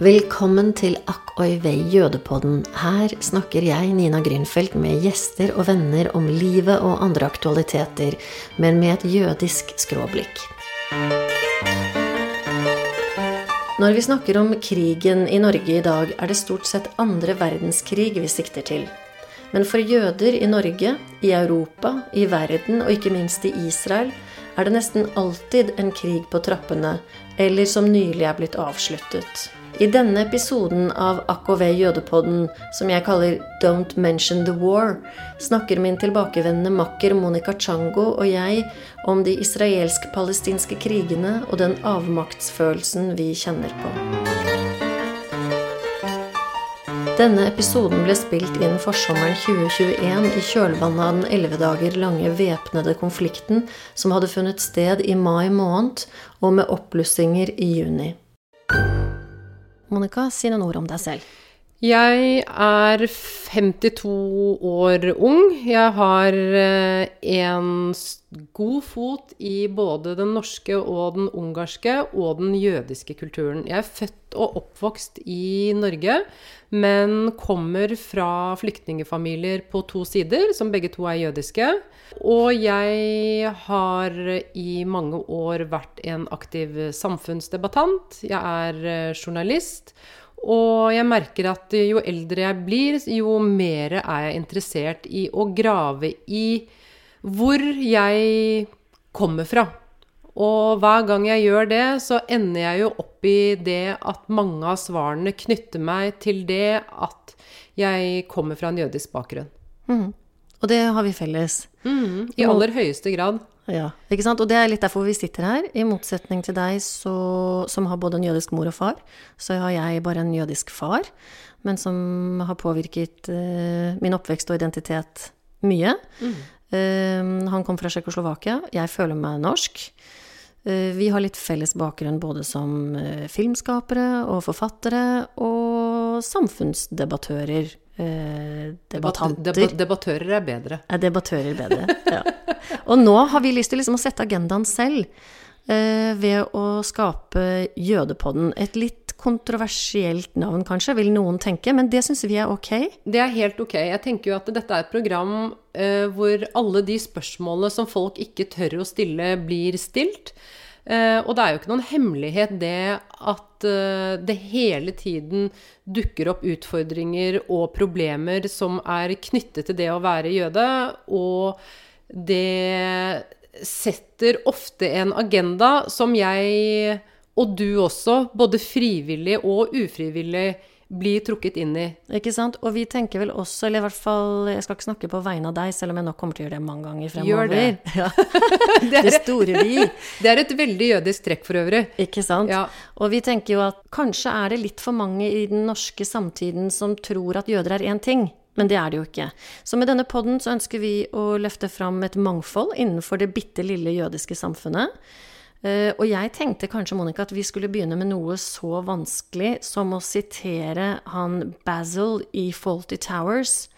Velkommen til Akk oi vei jødepodden. Her snakker jeg, Nina Grünfeldt, med gjester og venner om livet og andre aktualiteter, men med et jødisk skråblikk. Når vi snakker om krigen i Norge i dag, er det stort sett andre verdenskrig vi sikter til. Men for jøder i Norge, i Europa, i verden og ikke minst i Israel er det nesten alltid en krig på trappene, eller som nylig er blitt avsluttet. I denne episoden av AKV Jødepodden, som jeg kaller Don't Mention the War, snakker min tilbakevendende makker Monica Chango og jeg om de israelsk-palestinske krigene og den avmaktsfølelsen vi kjenner på. Denne episoden ble spilt inn forsommeren 2021 i kjølvannet av den elleve dager lange væpnede konflikten som hadde funnet sted i mai måned, og med oppblussinger i juni. Monica, si noen ord om deg selv. Jeg er 52 år ung. Jeg har eh, en god fot i både den norske og den ungarske og den jødiske kulturen. Jeg er født og oppvokst i Norge, men kommer fra flyktningfamilier på to sider, som begge to er jødiske. Og jeg har i mange år vært en aktiv samfunnsdebattant. Jeg er eh, journalist. Og jeg merker at jo eldre jeg blir, jo mer er jeg interessert i å grave i hvor jeg kommer fra. Og hver gang jeg gjør det, så ender jeg jo opp i det at mange av svarene knytter meg til det at jeg kommer fra en jødisk bakgrunn. Mm. Og det har vi felles. Mm, I aller høyeste grad. Ja, ikke sant? Og det er litt derfor vi sitter her. I motsetning til deg så, som har både en jødisk mor og far, så har jeg bare en jødisk far, men som har påvirket uh, min oppvekst og identitet mye. Mm. Uh, han kom fra Tsjekkoslovakia. Jeg føler meg norsk. Uh, vi har litt felles bakgrunn både som filmskapere og forfattere og samfunnsdebattører. Debattanter. Debat, debattører er bedre. Er debattører bedre, ja. Og nå har vi lyst til liksom å sette agendaen selv eh, ved å skape Jødepodden. Et litt kontroversielt navn, kanskje, vil noen tenke, men det syns vi er ok? Det er helt ok. Jeg tenker jo at dette er et program eh, hvor alle de spørsmålene som folk ikke tør å stille, blir stilt. Uh, og det er jo ikke noen hemmelighet det at uh, det hele tiden dukker opp utfordringer og problemer som er knyttet til det å være jøde. Og det setter ofte en agenda som jeg, og du også, både frivillig og ufrivillig, blir trukket inn i. Ikke sant. Og vi tenker vel også, eller i hvert fall Jeg skal ikke snakke på vegne av deg, selv om jeg nok kommer til å gjøre det mange ganger fremover. Gjør det. Ja. det, det, store vi. Det er et veldig jødisk trekk for øvrig. Ikke sant. Ja. Og vi tenker jo at kanskje er det litt for mange i den norske samtiden som tror at jøder er én ting. Men det er det jo ikke. Så med denne podden så ønsker vi å løfte fram et mangfold innenfor det bitte lille jødiske samfunnet. Uh, og jeg tenkte kanskje, Monica, at vi skulle begynne med noe så vanskelig som å sitere han Basil i Faulty Towers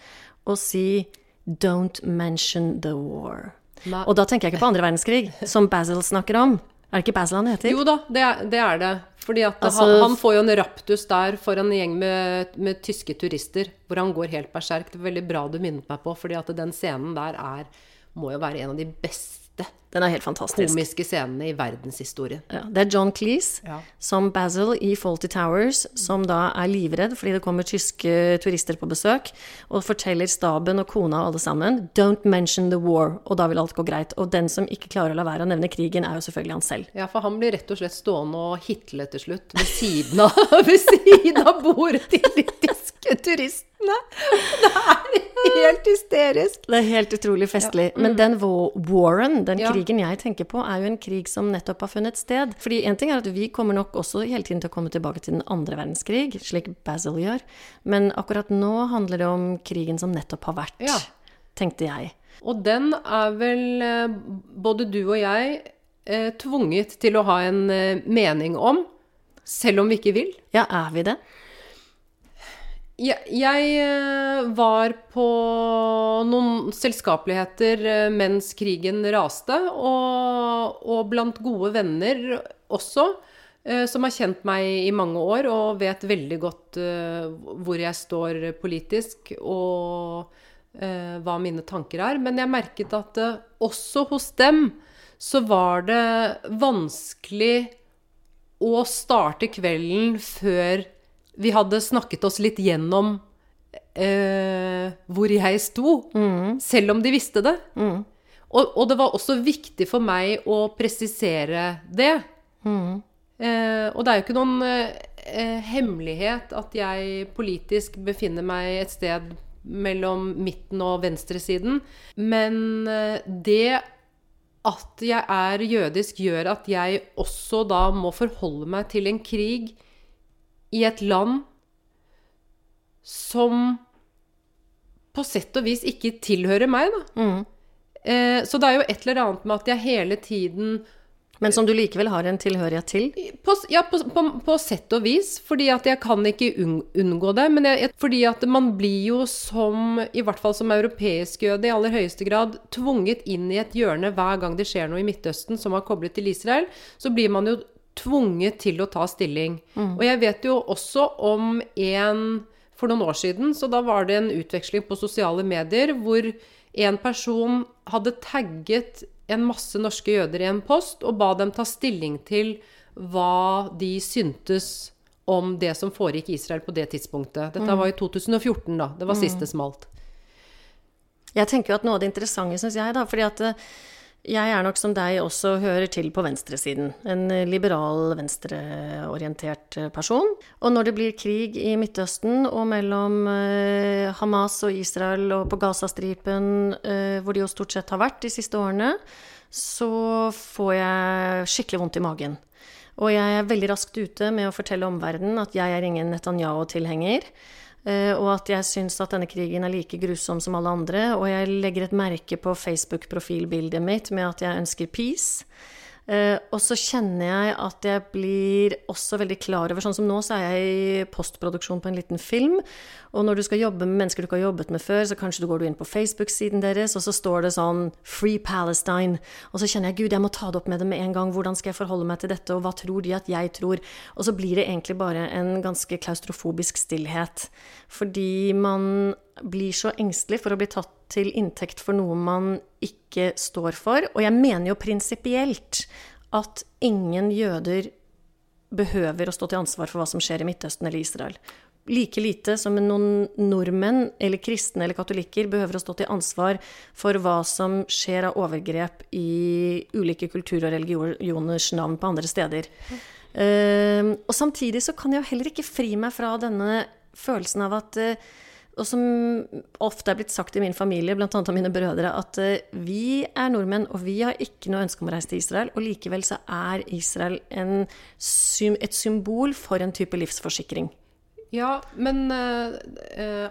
og si 'Don't mention the war'. Nei. Og da tenker jeg ikke på andre verdenskrig, som Basil snakker om. Er det ikke Basil han heter? Jo da, det er det. Er det. Fordi at altså, han, han, får jo en raptus der for en gjeng med, med tyske turister, hvor han går helt berserk. Det er veldig bra du minnet meg på, fordi at den scenen der er, må jo være en av de beste den er helt fantastisk. Komiske scenene i verdenshistorien. Ja, det er John Cleese ja. som Basil i Faulty Towers, som da er livredd fordi det kommer tyske turister på besøk, og forteller staben og kona og alle sammen 'Don't mention the war', og da vil alt gå greit. Og den som ikke klarer å la være å nevne krigen, er jo selvfølgelig han selv. Ja, for han blir rett og slett stående og hitle til slutt ved siden av, ved siden av bordet til de tyske turistene! Det er helt hysterisk. Det er helt utrolig festlig. Ja. Mm. Men den Warren, den ja. Krigen jeg tenker på, er jo en krig som nettopp har funnet sted. Fordi en ting er at vi kommer nok også hele tiden til å komme tilbake til den andre verdenskrig, slik Basil gjør. Men akkurat nå handler det om krigen som nettopp har vært, ja. tenkte jeg. Og den er vel eh, både du og jeg eh, tvunget til å ha en eh, mening om, selv om vi ikke vil. Ja, er vi det? Jeg, eh, var på noen selskapeligheter eh, mens krigen raste, og, og blant gode venner også. eh, som har kjent meg i mange år og vet veldig godt hvor jeg står politisk og hva mine tanker er. Men jeg merket at også hos dem så var det vanskelig å starte kvelden før vi hadde snakket oss litt gjennom eh, hvor jeg sto, selv om de visste det. Og, og det var også viktig for meg å presisere det. Eh, og det er jo ikke noen eh, hemmelighet at jeg politisk befinner meg et sted mellom midten og venstresiden. Men eh, det at jeg er jødisk, gjør at jeg også da må forholde meg til en krig i et land som på sett og vis ikke tilhører meg, da. Eh, så det er jo et eller annet med at jeg hele tiden Men som du likevel har en tilhørighet til? på, ja, på, på, på sett og vis, fordi at jeg kan ikke unngå det. Men jeg, fordi at man blir jo som, i hvert fall som europeisk jøde, i aller høyeste grad tvunget inn i et hjørne hver gang det skjer noe i Midtøsten som er koblet til Israel. Så blir man jo tvunget til å ta stilling. Og jeg vet jo også om en for noen år siden, så da var det en utveksling på sosiale medier hvor en person hadde tagget en masse norske jøder i en post og ba dem ta stilling til hva de syntes om det som foregikk i Israel på det tidspunktet. Dette var i 2014, da. Det var siste smalt. Jeg tenker jo at noe av det interessante, syns jeg, da, fordi at eh, jeg er nok som deg også hører til på venstresiden. En eh, liberal, venstreorientert eh, person. Og når det blir krig i Midtøsten og mellom eh, Hamas og Israel og på Gazastripen, hvor de jo stort sett har vært de siste årene, så får jeg skikkelig vondt i magen. Og jeg er veldig raskt ute med å fortelle omverdenen at jeg er ingen Netanyahu-tilhenger. Eh, og at jeg syns at denne krigen er like grusom som alle andre. Og jeg legger et merke på Facebook-profilbildet mitt med at jeg ønsker peace. Eh, og så kjenner jeg at jeg blir også veldig klar over Sånn som nå, så er jeg i postproduksjon på en liten film. Og når du skal jobbe med mennesker du ikke har jobbet med før, så kanskje du går inn på Facebook-siden deres, og så står det sånn 'Free Palestine'. Og så kjenner jeg gud, jeg må ta det opp med dem med en gang. Hvordan skal jeg forholde meg til dette, og hva tror de at jeg tror? Og så blir det egentlig bare en ganske klaustrofobisk stillhet. Fordi man blir så engstelig for å bli tatt til inntekt for noe man ikke står for. Og jeg mener jo prinsipielt at ingen jøder behøver å stå til ansvar for hva som skjer i Midtøsten eller Israel. Like lite som noen nordmenn eller kristne eller katolikker behøver å stå til ansvar for hva som skjer av overgrep i ulike kultur- og religioners navn på andre steder. Uh, og samtidig så kan jeg jo heller ikke fri meg fra denne følelsen av at uh, og som ofte er blitt sagt i min familie, bl.a. av mine brødre, at uh, vi er nordmenn, og vi har ikke noe ønske om å reise til Israel. Og likevel så er Israel en, et symbol for en type livsforsikring. Ja, men uh,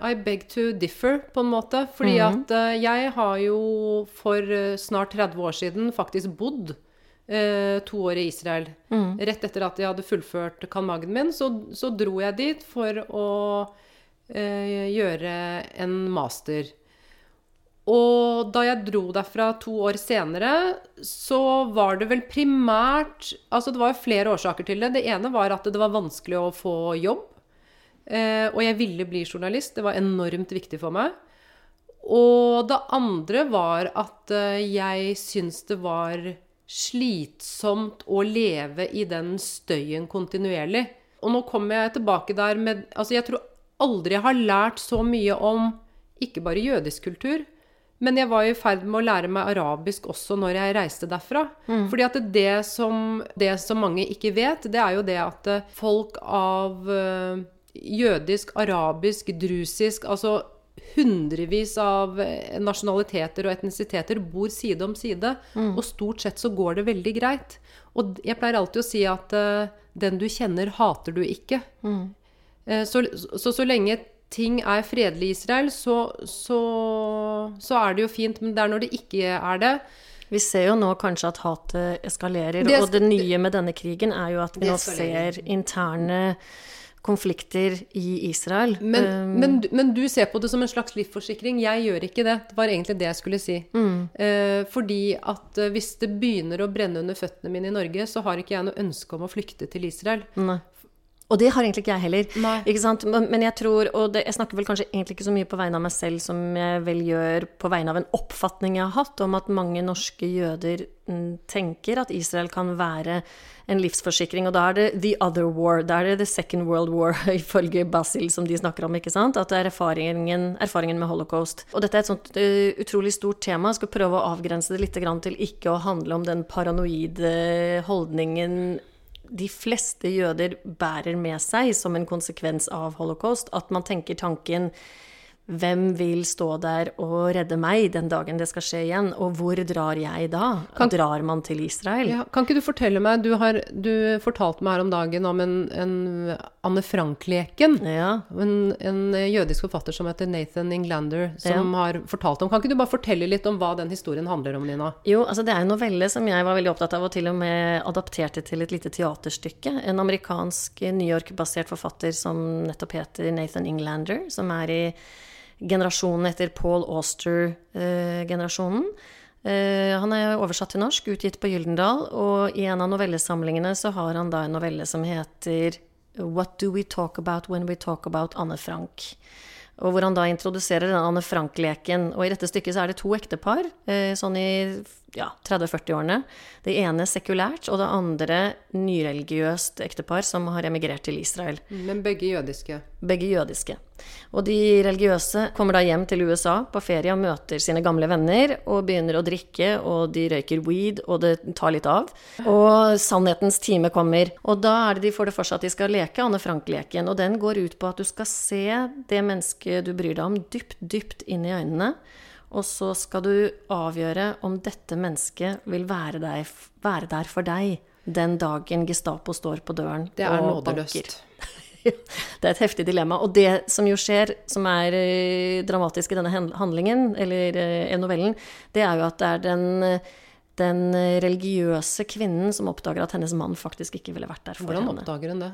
I beg to differ, på en måte. Fordi Mhm. at uh, jeg har jo for snart 30 år siden faktisk bodd uh, to år i Israel. Mm. Rett etter at jeg hadde fullført kanmagen min, så, så dro jeg dit for å gjøre en master. Og da jeg dro derfra to år senere, så var det vel primært Altså, det var jo flere årsaker til det. Det ene var at det var vanskelig å få jobb. Eh, og jeg ville bli journalist. Det var enormt viktig for meg. Og det andre var at eh, jeg syns det var slitsomt å leve i den støyen kontinuerlig. Og nå kommer jeg tilbake der med Altså, jeg tror aldri har lært så mye om ikke bare jødisk kultur, men jeg var i ferd med å lære meg arabisk også når jeg reiste derfra. Fordi at det som, det som mange ikke vet, det er jo det at eh, folk av eh, jødisk, arabisk, drusisk Altså hundrevis av eh, nasjonaliteter og etnisiteter bor side om side. Og stort sett så går det veldig greit. Og jeg pleier alltid å si at den du kjenner, hater du ikke. Eh, Så, så så lenge ting er fredelig i Israel, så, så, så er det jo fint. Men det er når det ikke er det. Vi ser jo nå kanskje at hatet eskalerer, Det og det nye med denne krigen er jo at vi nå ser interne konflikter i Israel. Men, Um, men, men du ser på det som en slags livsforsikring. Jeg gjør ikke det. Det var egentlig det jeg skulle si. Eh, fordi at eh, hvis det begynner å brenne under føttene mine i Norge, så har ikke jeg noe ønske om å flykte til Israel. Nei. Og det har egentlig ikke jeg heller. Nei. Ikke sant? Men, jeg tror, og det, jeg snakker vel kanskje egentlig ikke så mye på vegne av meg selv som jeg vel gjør på vegne av en oppfatning jeg har hatt om at mange norske jøder mm, tenker at Israel kan være en livsforsikring. Og da er det the other war. Da er det the second world war, ifølge Basil, som de snakker om. ikke sant? At det er erfaringen, erfaringen med holocaust. Og dette er et sånt uh, utrolig stort tema. Jeg skal prøve å avgrense det litt grann til ikke å handle om den paranoide holdningen de fleste jøder bærer med seg som en konsekvens av holocaust. At man tenker tanken hvem vil stå der og redde meg den dagen det skal skje igjen? Og hvor drar jeg da? Drar man til Israel? Ja, kan ikke du fortelle meg Du, har, du fortalte meg her om dagen om en, en Anne Frank-leken. Ja. En, en jødisk forfatter som heter Nathan Englander, som har fortalt om Kan ikke du bare fortelle litt om hva den historien handler om, Nina? Jo, altså det er en novelle som jeg var veldig opptatt av, og til og med adapterte til et lite teaterstykke. En amerikansk New York-basert forfatter som nettopp heter Nathan Englander, som er i generasjonen etter Paul Auster-generasjonen. Eh, han er oversatt til norsk, utgitt på Gyldendal, og i en av novellesamlingene så har han da en novelle som heter What Do We Talk About When We Talk About Anne Frank? Og hvor han da introduserer den Anne Frank-leken. Og i dette stykket så er det to ektepar, eh, sånn i ja, 30-40-årene. Det ene sekulært, og det andre nyreligiøst ektepar som har emigrert til Israel. Men begge jødiske. Begge jødiske. Og de religiøse kommer da hjem til USA på ferie og møter sine gamle venner og begynner å drikke, og de røyker weed, og det tar litt av. Og sannhetens time kommer. Og da er det de får det for seg at de skal leke Anne Frank-leken, og den går ut på at du skal se det mennesket du bryr deg om, dypt, dypt inn i øynene. Og så skal du avgjøre om dette mennesket vil være, deg, være der for deg den dagen Gestapo står på døren og banker. Det er nådeløst. Det er et heftig dilemma. Og det som jo skjer, som er eh, dramatisk i denne handlingen, eller i novellen, det er jo at det er den, eh, den religiøse kvinnen som oppdager at hennes mann faktisk ikke ville vært der for Hvordan henne. oppdager hun det?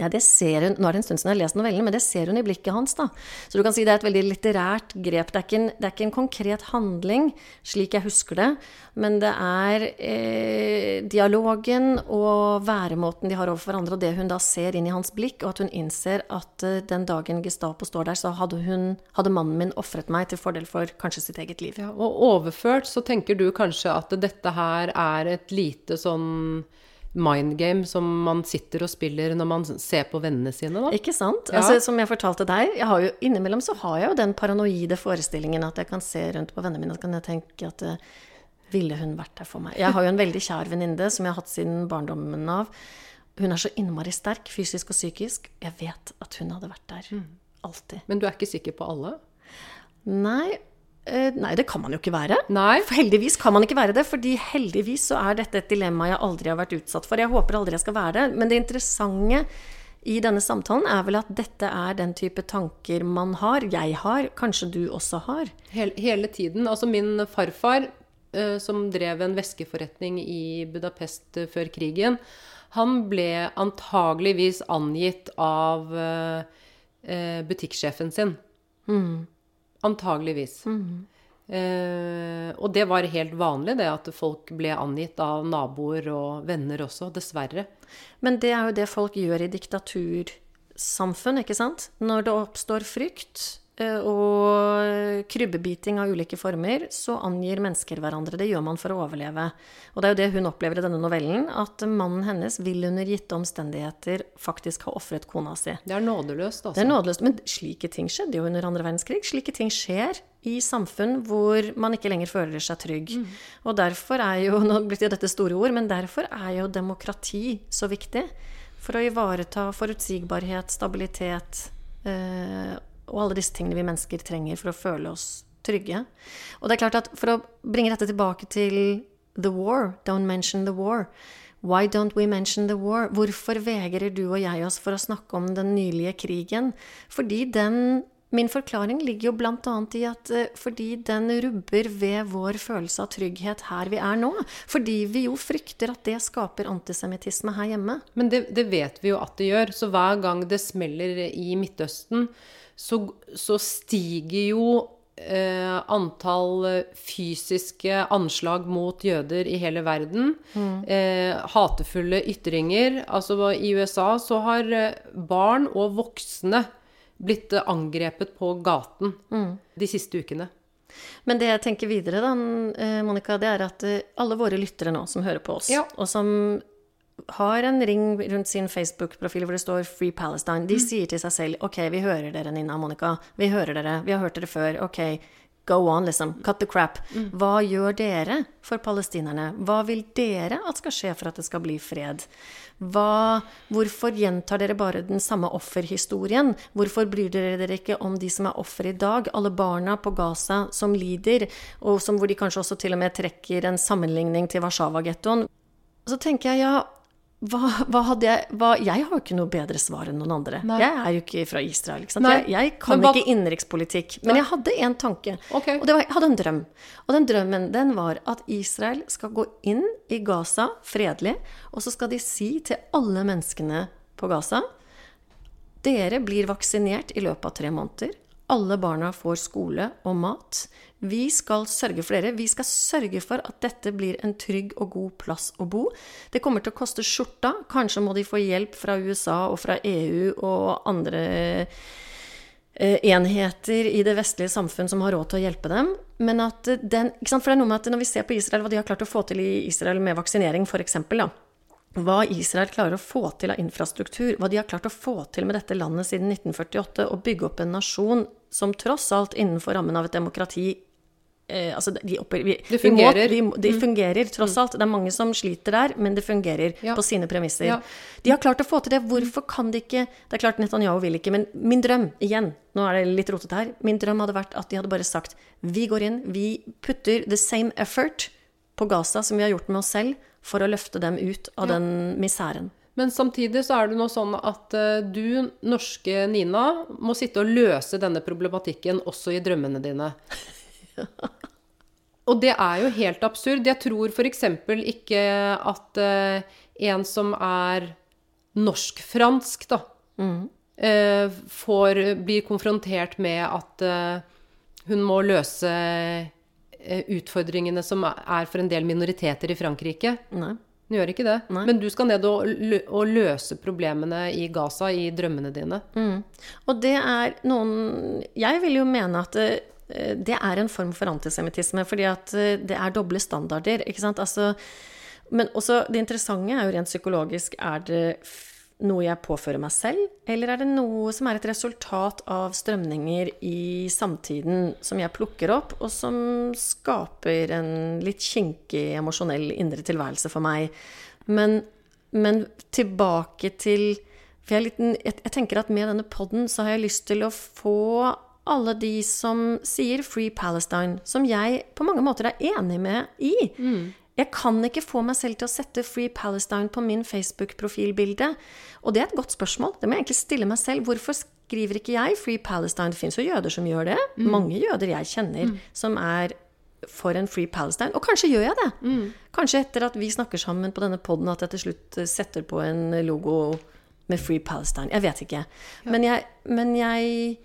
Ja, det ser hun, Nå er det en stund siden jeg har lest novellen, men det ser hun i blikket hans. da. Så du kan si det er et veldig litterært grep. Det er ikke en, er ikke en konkret handling, slik jeg husker det, men det er eh, dialogen og væremåten de har overfor hverandre, og det hun da ser inn i hans blikk, og at hun innser at eh, den dagen Gestapo står der, så hadde, hun, hadde mannen min ofret meg til fordel for kanskje sitt eget liv. Ja, og overført så tenker du kanskje at dette her er et lite sånn mind game som man sitter og spiller når man ser på vennene sine, da? Ikke sant? Ja. Altså, som jeg fortalte deg, jeg har jo, innimellom så har jeg jo den paranoide forestillingen at jeg kan se rundt på vennene mine og kan jeg tenke at uh, ville hun vært der for meg? Jeg har jo en veldig kjær venninne som jeg har hatt siden barndommen av. Hun er så innmari sterk, fysisk og psykisk. Jeg vet at hun hadde vært der. Alltid. Men du er ikke sikker på alle? Nei, nei, det kan man jo ikke være. Nei. For heldigvis kan man ikke være det, fordi heldigvis så er dette et dilemma jeg aldri har vært utsatt for. Jeg håper aldri jeg skal være det. Men det interessante i denne samtalen er vel at dette er den type tanker man har. Jeg har, kanskje du også har. Hele, hele tiden. Altså min farfar, eh, som drev en veskeforretning i Budapest eh, før krigen, han ble antageligvis angitt av eh, eh, butikksjefen sin. Antageligvis. Eh, og det var helt vanlig, det at folk ble angitt av naboer og venner også, dessverre. Men det er jo det folk gjør i diktatursamfunn, ikke sant? Når det oppstår frykt og krybbebiting av ulike former, så angir mennesker hverandre. Det gjør man for å overleve. Og det er jo det hun opplever i denne novellen, at mannen hennes vil under gitte omstendigheter faktisk ha ofret kona si. Det er nådeløst, altså. Det er nådeløst. Men slike ting skjedde jo under andre verdenskrig. Slike ting skjer i samfunn hvor man ikke lenger føler seg trygg. Og derfor er jo Nå blir det dette store ord, men derfor er jo demokrati så viktig. For å ivareta forutsigbarhet, stabilitet eh, og alle disse tingene vi mennesker trenger for å føle oss trygge. Og det er klart at for å bringe dette tilbake til the war, don't mention the war. Why don't we mention the war? Hvorfor vegrer du og jeg oss for å snakke om den nylige krigen? Fordi den min forklaring ligger jo bl.a. i at eh, fordi den rubber ved vår følelse av trygghet her vi er nå. Fordi vi jo frykter at det skaper antisemittisme her hjemme. Men det, det, vet vi jo at det gjør. Så hver gang det smeller i Midtøsten, så, så stiger jo eh, antall fysiske anslag mot jøder i hele verden. Mm. Eh, hatefulle ytringer. Altså i USA så har eh, barn og voksne blitt eh, angrepet på gaten mm. de siste ukene. Men det jeg tenker videre, da, eh, Monica, det er at alle våre lyttere nå som hører på oss, ja. og som har en ring rundt sin Facebook-profil hvor det står 'Free Palestine', de mm. sier til seg selv 'OK, vi hører dere, Nina Monica. Vi hører dere. Vi har hørt dere før. OK, go on, liksom. Cut the crap. Mm. Hva gjør dere for palestinerne? Hva vil dere at skal skje for at det skal bli fred? Hva, hvorfor gjentar dere bare den samme offerhistorien? Hvorfor bryr dere dere ikke om de som er offer i dag? Alle barna på Gaza som lider, og som, hvor de kanskje også til og med trekker en sammenligning til Warszawa-gettoen. Så tenker jeg ja, hva, hva, hadde jeg hva, Jeg har jo ikke noe bedre svar enn noen andre. Nei. Jeg er jo ikke fra Israel. Ikke jeg, jeg, kan hva, ikke innenrikspolitikk. Men jeg hadde en tanke, okay. og var, jeg hadde en drøm. Og den drømmen den var at Israel skal gå inn i Gaza fredelig, og så skal de si til alle menneskene på Gaza Dere blir vaksinert i løpet av tre måneder. Alle barna får skole og mat. Vi skal sørge for dere. Vi skal sørge for at dette blir en trygg og god plass å bo. Det kommer til å koste skjorta. Kanskje må de få hjelp fra USA og fra EU og andre eh, enheter i det vestlige samfunn som har råd til å hjelpe dem. Men at den, For det er noe med at når vi ser på Israel, hva de har klart å få til i Israel med vaksinering, f.eks., da hva Israel klarer å få til av infrastruktur, hva de har klart å få til med dette landet siden 1948, og bygge opp en nasjon som tross alt innenfor rammen av et demokrati eh, altså de, vi, det fungerer. Vi må, vi, de mm. fungerer, tross alt. Det er mange som sliter der, men det fungerer ja. på sine premisser. Ja. De har klart å få til det. Hvorfor kan de ikke Det er klart Netanyahu vil ikke, men min drøm, igjen, nå er det litt rotete her, min drøm hadde vært at de hadde bare sagt vi går inn, vi putter the same effort på Gaza som vi har gjort med oss selv for å løfte dem ut av ja. den miseren. Men samtidig så er det nå sånn at uh, du, norske Nina, må sitte og løse denne problematikken også i drømmene dine. Og det er jo helt absurd. Jeg tror f.eks. ikke at uh, en som er norsk-fransk, da, mm. uh, får, blir konfrontert med at hun må løse utfordringene som er for en del minoriteter i Frankrike. Nei. Hun gjør ikke det. Nei. Men du skal ned og, løse problemene i Gaza i drømmene dine. Mm. Og det er noen Jeg vil jo mene at det, er en form for antisemittisme, fordi at eh, det er doble standarder. ikke sant? Altså, men også det interessante er jo rent psykologisk Er det noe jeg påfører meg selv, eller er det noe som er et resultat av strømninger i samtiden som jeg plukker opp, og som skaper en litt kinkig emosjonell indre tilværelse for meg? Men, men tilbake til For jeg, litt, jeg, jeg, tenker at med denne poden så har jeg lyst til å få alle de som sier Free Palestine, som jeg på mange måter er enig med i. Mm. Jeg kan ikke få meg selv til å sette Free Palestine på min Facebook-profilbilde. Og det er et godt spørsmål. Det må jeg egentlig stille meg selv. Hvorfor skriver ikke jeg Free Palestine? Det fins jo jøder som gjør det. Mm. Mange jøder jeg kjenner mm. som er for en Free Palestine. Og kanskje gjør jeg det. Mm. Kanskje etter at vi snakker sammen på denne poden, at jeg til slutt eh, setter på en logo med Free Palestine. Jeg vet ikke. Ja. Men, jeg, men jeg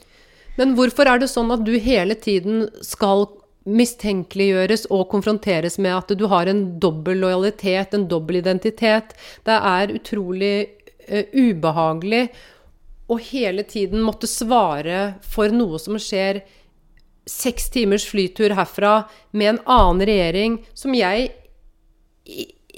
Men hvorfor er det sånn at du hele tiden skal mistenkeliggjøres og konfronteres med at du har en dobbel lojalitet, en dobbel identitet. Det er utrolig uh, ubehagelig å hele tiden måtte svare for noe som skjer seks timers flytur herfra med en annen regjering som jeg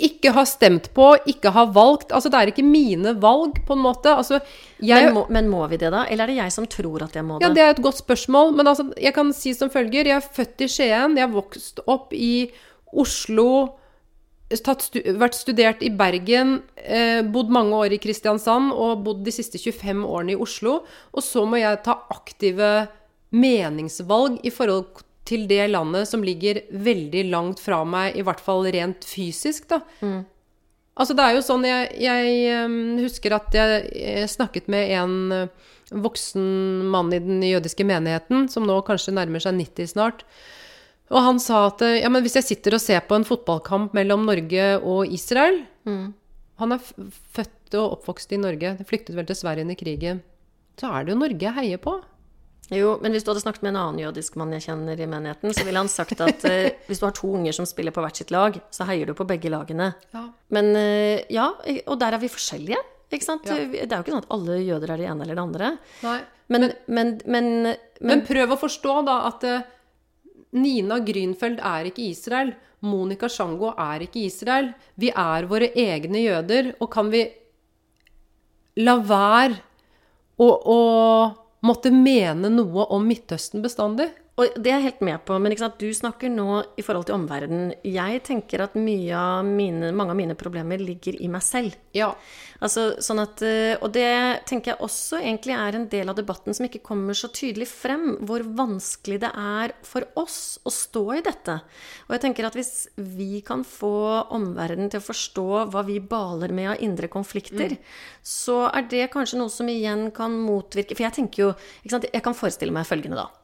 ikke har stemt på, ikke har valgt. Altså, det er ikke mine valg, på en måte. Altså, jeg, men, må, men, må, vi det, da? Eller er det jeg som tror at jeg må det? Ja, Det er et godt spørsmål. Men altså, jeg kan si som følger. Jeg er født i Skien. Jeg har vokst opp i Oslo. Stu, vært studert i Bergen. Eh, bodd mange år i Kristiansand. Og bodd de siste 25 årene i Oslo. Og så må jeg ta aktive meningsvalg i forhold til det landet som ligger veldig langt fra meg, i hvert fall rent fysisk, da. Mm. Altså, det er jo sånn Jeg, jeg husker at jeg, snakket med en eh, voksen mann i den jødiske menigheten, som nå kanskje nærmer seg 90 snart. Og han sa at eh, ja, men hvis jeg sitter og ser på en fotballkamp mellom Norge og Israel Han er født og oppvokst i Norge, flyktet vel til Sverige under krigen. Så er det jo Norge jeg heier på. Jo, men hvis du hadde snakket med en annen jødisk mann jeg kjenner i menigheten, så ville han sagt at uh, hvis du har to unger som spiller på hvert sitt lag, så heier du på begge lagene. Ja. Men uh, ja, og der er vi forskjellige. Ikke sant? Ja. Det er jo ikke sånn at alle jøder er det ene eller det andre. Nei. Men, men, men, men, Men prøv å forstå da at uh, Nina Grünfeld er ikke Israel. Monica Sjango er ikke Israel. Vi er våre egne jøder. Og kan vi la være å, måtte mene noe om Midtøsten bestandig? Og det er jeg helt med på, men du snakker nå i forhold til omverdenen. Jeg tenker at av mine, mange av mine problemer ligger i meg selv. Ja. Altså, sånn at, eh, og det tenker jeg også egentlig er en del av debatten som ikke kommer så tydelig frem, hvor vanskelig det er for oss å stå i dette. Og jeg tenker at hvis vi kan få omverdenen til å forstå hva vi baler med av indre konflikter, så er det kanskje noe som igjen kan motvirke For jeg tenker jo? Jeg kan forestille meg følgende, da.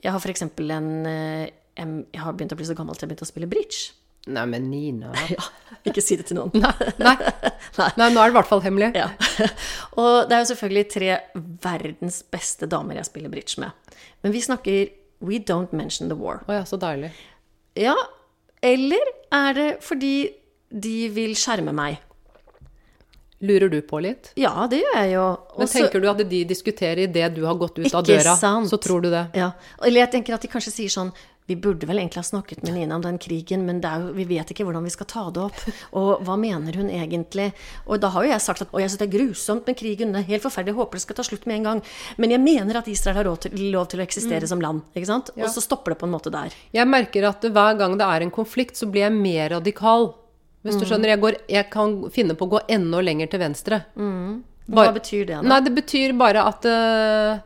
Jeg har f.eks. en eh, Jeg har begynt å bli så gammel at jeg har begynt å spille bridge. Nei, men Nina Ja, ikke si det til noen. Nei, nei. nei, nå er det i hvert fall hemmelig. Ja. Og det er jo selvfølgelig tre verdens beste damer jeg spiller bridge med. Men vi snakker We don't mention the war. Å ja, så deilig. Ja, eller er det fordi de vil skjerme meg? Lurer du på litt? Ja, det gjør jeg jo. Men tenker du at de diskuterer idet du har gått ut av Ikke døra, sant. så tror du det? Ja. Eller jeg tenker at de kanskje sier sånn Vi burde vel egentlig ha snakket med Nina om den krigen, men jo, vi vet ikke hvordan vi skal ta det opp. Og hva mener hun egentlig? Og da har jo jeg sagt at jeg syns det er grusomt med krigen, det er helt forferdelig, jeg håper det skal ta slutt med en gang. Men jeg mener at Israel har lov til, lov til å eksistere som land. ikke sant? Og så stopper det på en måte der. Jeg merker at hver gang det er en konflikt, så blir jeg mer radikal. Hvis du skjønner, jeg, går, jeg kan finne på å gå enda lenger til venstre. Hva Bare- betyr det, da? Nei, det betyr bare at uh,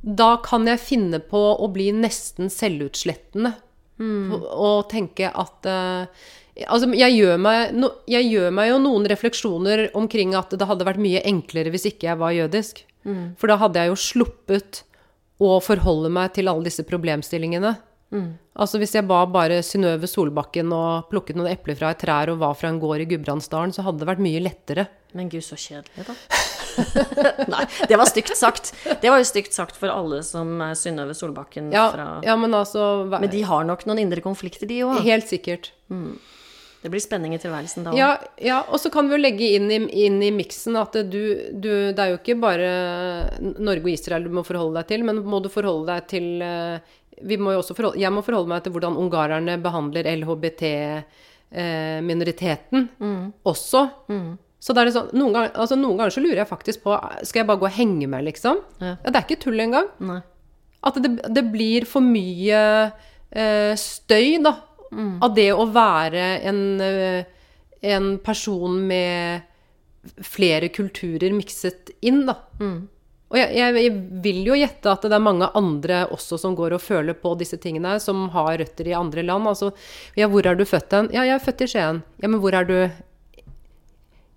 da kan jeg finne på å bli nesten selvutslettende. Og, og tenke at uh, Altså, jeg gjør, meg, no, jeg gjør meg jo noen refleksjoner omkring at det hadde vært mye enklere hvis ikke jeg var jødisk. For da hadde jeg jo sluppet å forholde meg til alle disse problemstillingene. Altså Hvis jeg ba bare Synnøve Solbakken og plukket noen epler fra et trær og var fra en gård i Gudbrandsdalen, så hadde det vært mye lettere. Men gud, så kjedelig, da. Nei, det var stygt sagt. Det var jo stygt sagt for alle som er Synnøve Solbakken Ja, fra ja men altså hva- Men de har nok noen indre konflikter, de òg. Helt sikkert. Det blir spenning i tilværelsen da òg. Ja, ja, og så kan vi jo legge inn i, inn i miksen at du, du Det er jo ikke bare Norge og Israel du må forholde deg til, men må du forholde deg til eh, må jo også forholde, Jeg må forholde meg til hvordan ungarerne behandler LHBT-minoriteten også. Så da er det sånn, noen, ganger, altså noen ganger så lurer jeg faktisk på Skal jeg bare gå og henge meg, liksom? Ja. Ja, det er ikke tull engang. Nei. At det, det blir for mye eh, støy, da. Av det å være en, eh, en person med flere kulturer mikset inn, da. Og jeg, jeg, jeg vil jo gjette at det er mange andre også som går og føler på disse tingene, som har røtter i andre land. Altså, ja, hvor er du født hen? Ja, jeg er født i Skien. Ja, men hvor er du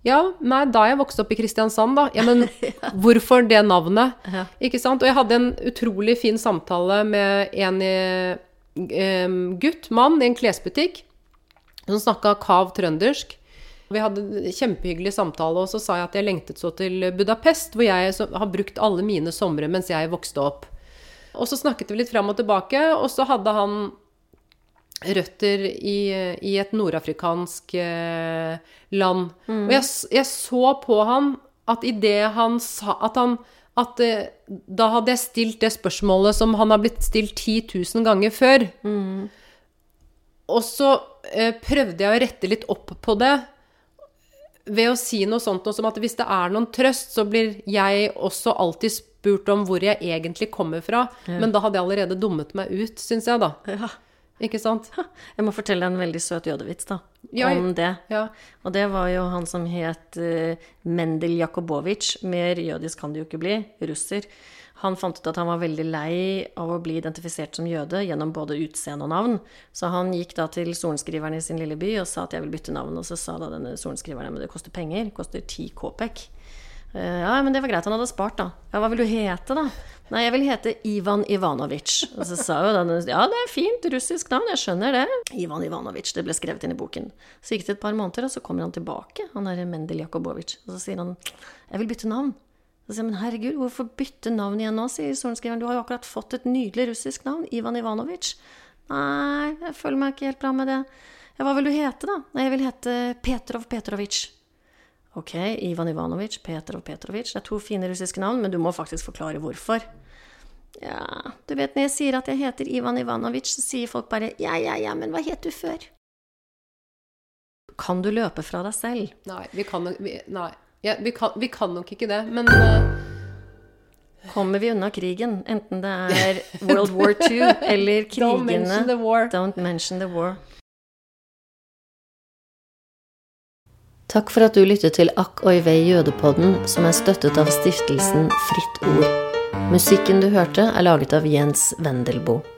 ja, nei, da jeg vokste opp i Kristiansand, da. Ja, men hvorfor det navnet? Ja. Ikke sant? Og jeg hadde en utrolig fin samtale med en eh, gutt, mann, i en klesbutikk, som snakka kav trøndersk. Vi hadde en kjempehyggelig samtale, og så sa jeg at jeg lengtet så til Budapest, hvor jeg har brukt alle mine somre mens jeg vokste opp. Og så snakket vi litt fram og tilbake, og så hadde han røtter i, i et nordafrikansk land. land. Og jeg, jeg så på han at idet han sa At han at eh, Da hadde jeg stilt det spørsmålet som han har blitt stilt 10 000 ganger før. Og så eh, prøvde jeg å rette litt opp på det ved å si noe sånt noe som at hvis det er noen trøst, så blir jeg også alltid spurt om hvor jeg egentlig kommer fra. Men da hadde jeg allerede dummet meg ut, syns jeg, da. Ja. Ikke sant? Jeg må fortelle en veldig søt jødevits, da. Ja, om det. Ja. Og det var jo han som het uh, Mendel Jakobowicz. Mer jødisk kan det jo ikke bli. Russer. Han fant ut at han var veldig lei av å bli identifisert som jøde gjennom både utseende og navn. Så han gikk da til sorenskriveren i sin lille by og sa at jeg vil bytte navn. Og så sa da denne sorenskriveren men det koster penger. Det koster ti kopek. Uh, ja, men det var greit. Han hadde spart, da. Ja, hva vil du hete, da? Nei, jeg vil hete Ivan Ivanovic. Og så sa jo denne Ja, det er fint, russisk navn, jeg skjønner det. Ivan Ivanovic. Det ble skrevet inn i boken. Så gikk det et par måneder, og så kommer han tilbake, han derre Mendel Jakobovic. Og så sier han Jeg vil bytte navn. Så sier jeg, men herregud, hvorfor bytte navn igjen nå, sier sorenskriveren. Du har jo akkurat fått et nydelig russisk navn. Ivan Ivanovic. Nei, jeg føler meg ikke helt bra med det. Ja, hva vil du hete, da? Nei, jeg vil hete Petrov Petrovic. Ok, Ivan Ivanovic, Petrov Petrovic. Det er to fine russiske navn, men du må faktisk forklare hvorfor. Ja, du vet når jeg sier at jeg heter Ivan Ivanovic, så sier folk bare ja, ja, ja, men hva het du før? Kan du løpe fra deg selv? Nei, vi kan vi, Nei. Ja, vi, kan, vi kan nok ikke det, men uh, Kommer vi unna krigen, enten det er World War II eller krigene Don't mention the war. Don't mention the war. Takk for at du lyttet til Akk oi vei jødepodden, som er støttet av stiftelsen Fritt Ord. Musikken du hørte, er laget av Jens Wendelboe.